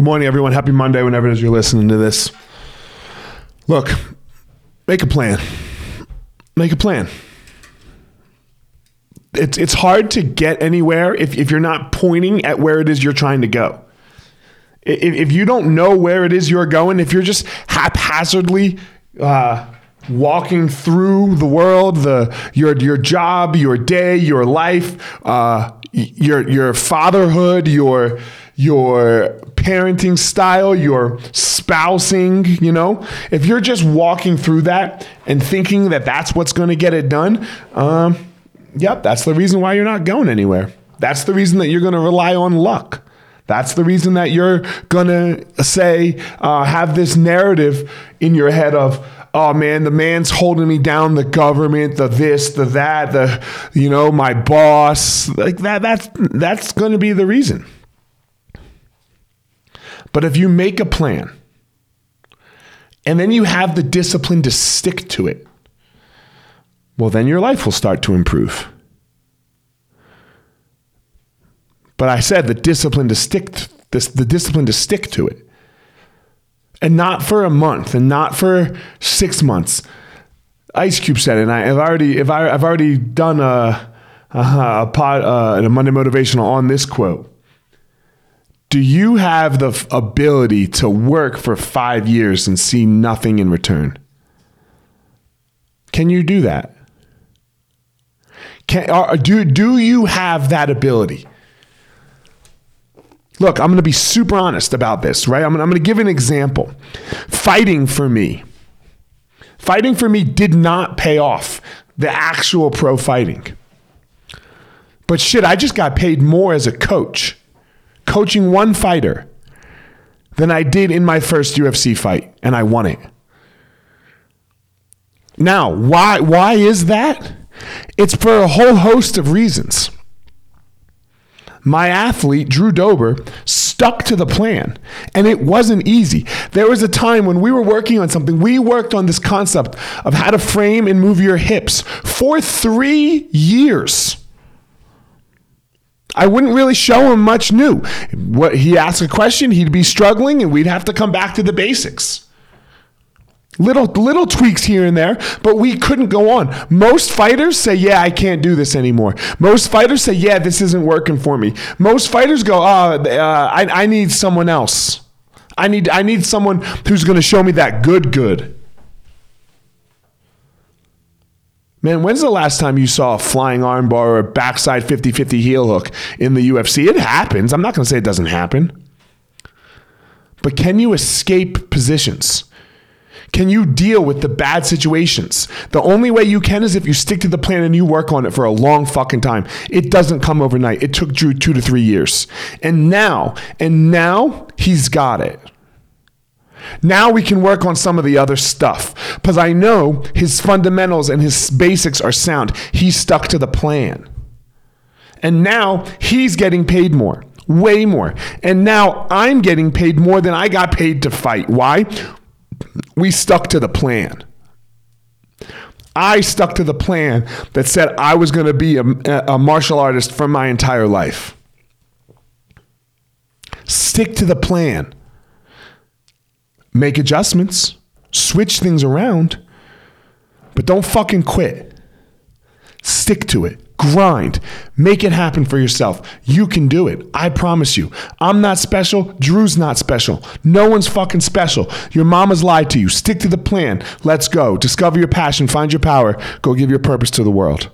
Good morning, everyone. Happy Monday, whenever it is you're listening to this. Look, make a plan. Make a plan. It's, it's hard to get anywhere if, if you're not pointing at where it is you're trying to go. If, if you don't know where it is you're going, if you're just haphazardly uh, walking through the world, the your your job, your day, your life, uh, your your fatherhood, your your parenting style, your spousing, you know, if you're just walking through that and thinking that that's what's going to get it done, um, yep, that's the reason why you're not going anywhere. That's the reason that you're going to rely on luck. That's the reason that you're going to say, uh, have this narrative in your head of, oh man, the man's holding me down, the government, the this, the that, the, you know, my boss. Like that, that's, that's going to be the reason. But if you make a plan and then you have the discipline to stick to it, well, then your life will start to improve. But I said the discipline to stick to this, the discipline to stick to it. And not for a month and not for six months. Ice Cube said and I have already, if I, have already done a, a, a pod, uh, a Monday motivational on this quote do you have the ability to work for five years and see nothing in return? Can you do that? Can, do, do you have that ability? Look, I'm going to be super honest about this, right? I'm, I'm going to give an example. Fighting for me, fighting for me did not pay off the actual pro fighting. But shit, I just got paid more as a coach coaching one fighter than I did in my first UFC fight, and I won it. Now, why why is that? It's for a whole host of reasons. My athlete, Drew Dober, stuck to the plan, and it wasn't easy. There was a time when we were working on something. We worked on this concept of how to frame and move your hips for three years. I wouldn't really show him much new. What he asked a question, he'd be struggling, and we'd have to come back to the basics. Little little tweaks here and there, but we couldn't go on. Most fighters say, "Yeah, I can't do this anymore." Most fighters say, "Yeah, this isn't working for me." Most fighters go, "Oh, uh, I, I need someone else. I need I need someone who's going to show me that good good." Man, when's the last time you saw a flying armbar or a backside 50 50 heel hook in the UFC? It happens. I'm not going to say it doesn't happen. But can you escape positions? Can you deal with the bad situations? The only way you can is if you stick to the plan and you work on it for a long fucking time. It doesn't come overnight. It took Drew two to three years. And now, and now he's got it. Now we can work on some of the other stuff because I know his fundamentals and his basics are sound. He stuck to the plan. And now he's getting paid more, way more. And now I'm getting paid more than I got paid to fight. Why? We stuck to the plan. I stuck to the plan that said I was going to be a, a martial artist for my entire life. Stick to the plan make adjustments, switch things around, but don't fucking quit. Stick to it. Grind. Make it happen for yourself. You can do it. I promise you. I'm not special. Drew's not special. No one's fucking special. Your mama's lied to you. Stick to the plan. Let's go. Discover your passion. Find your power. Go give your purpose to the world.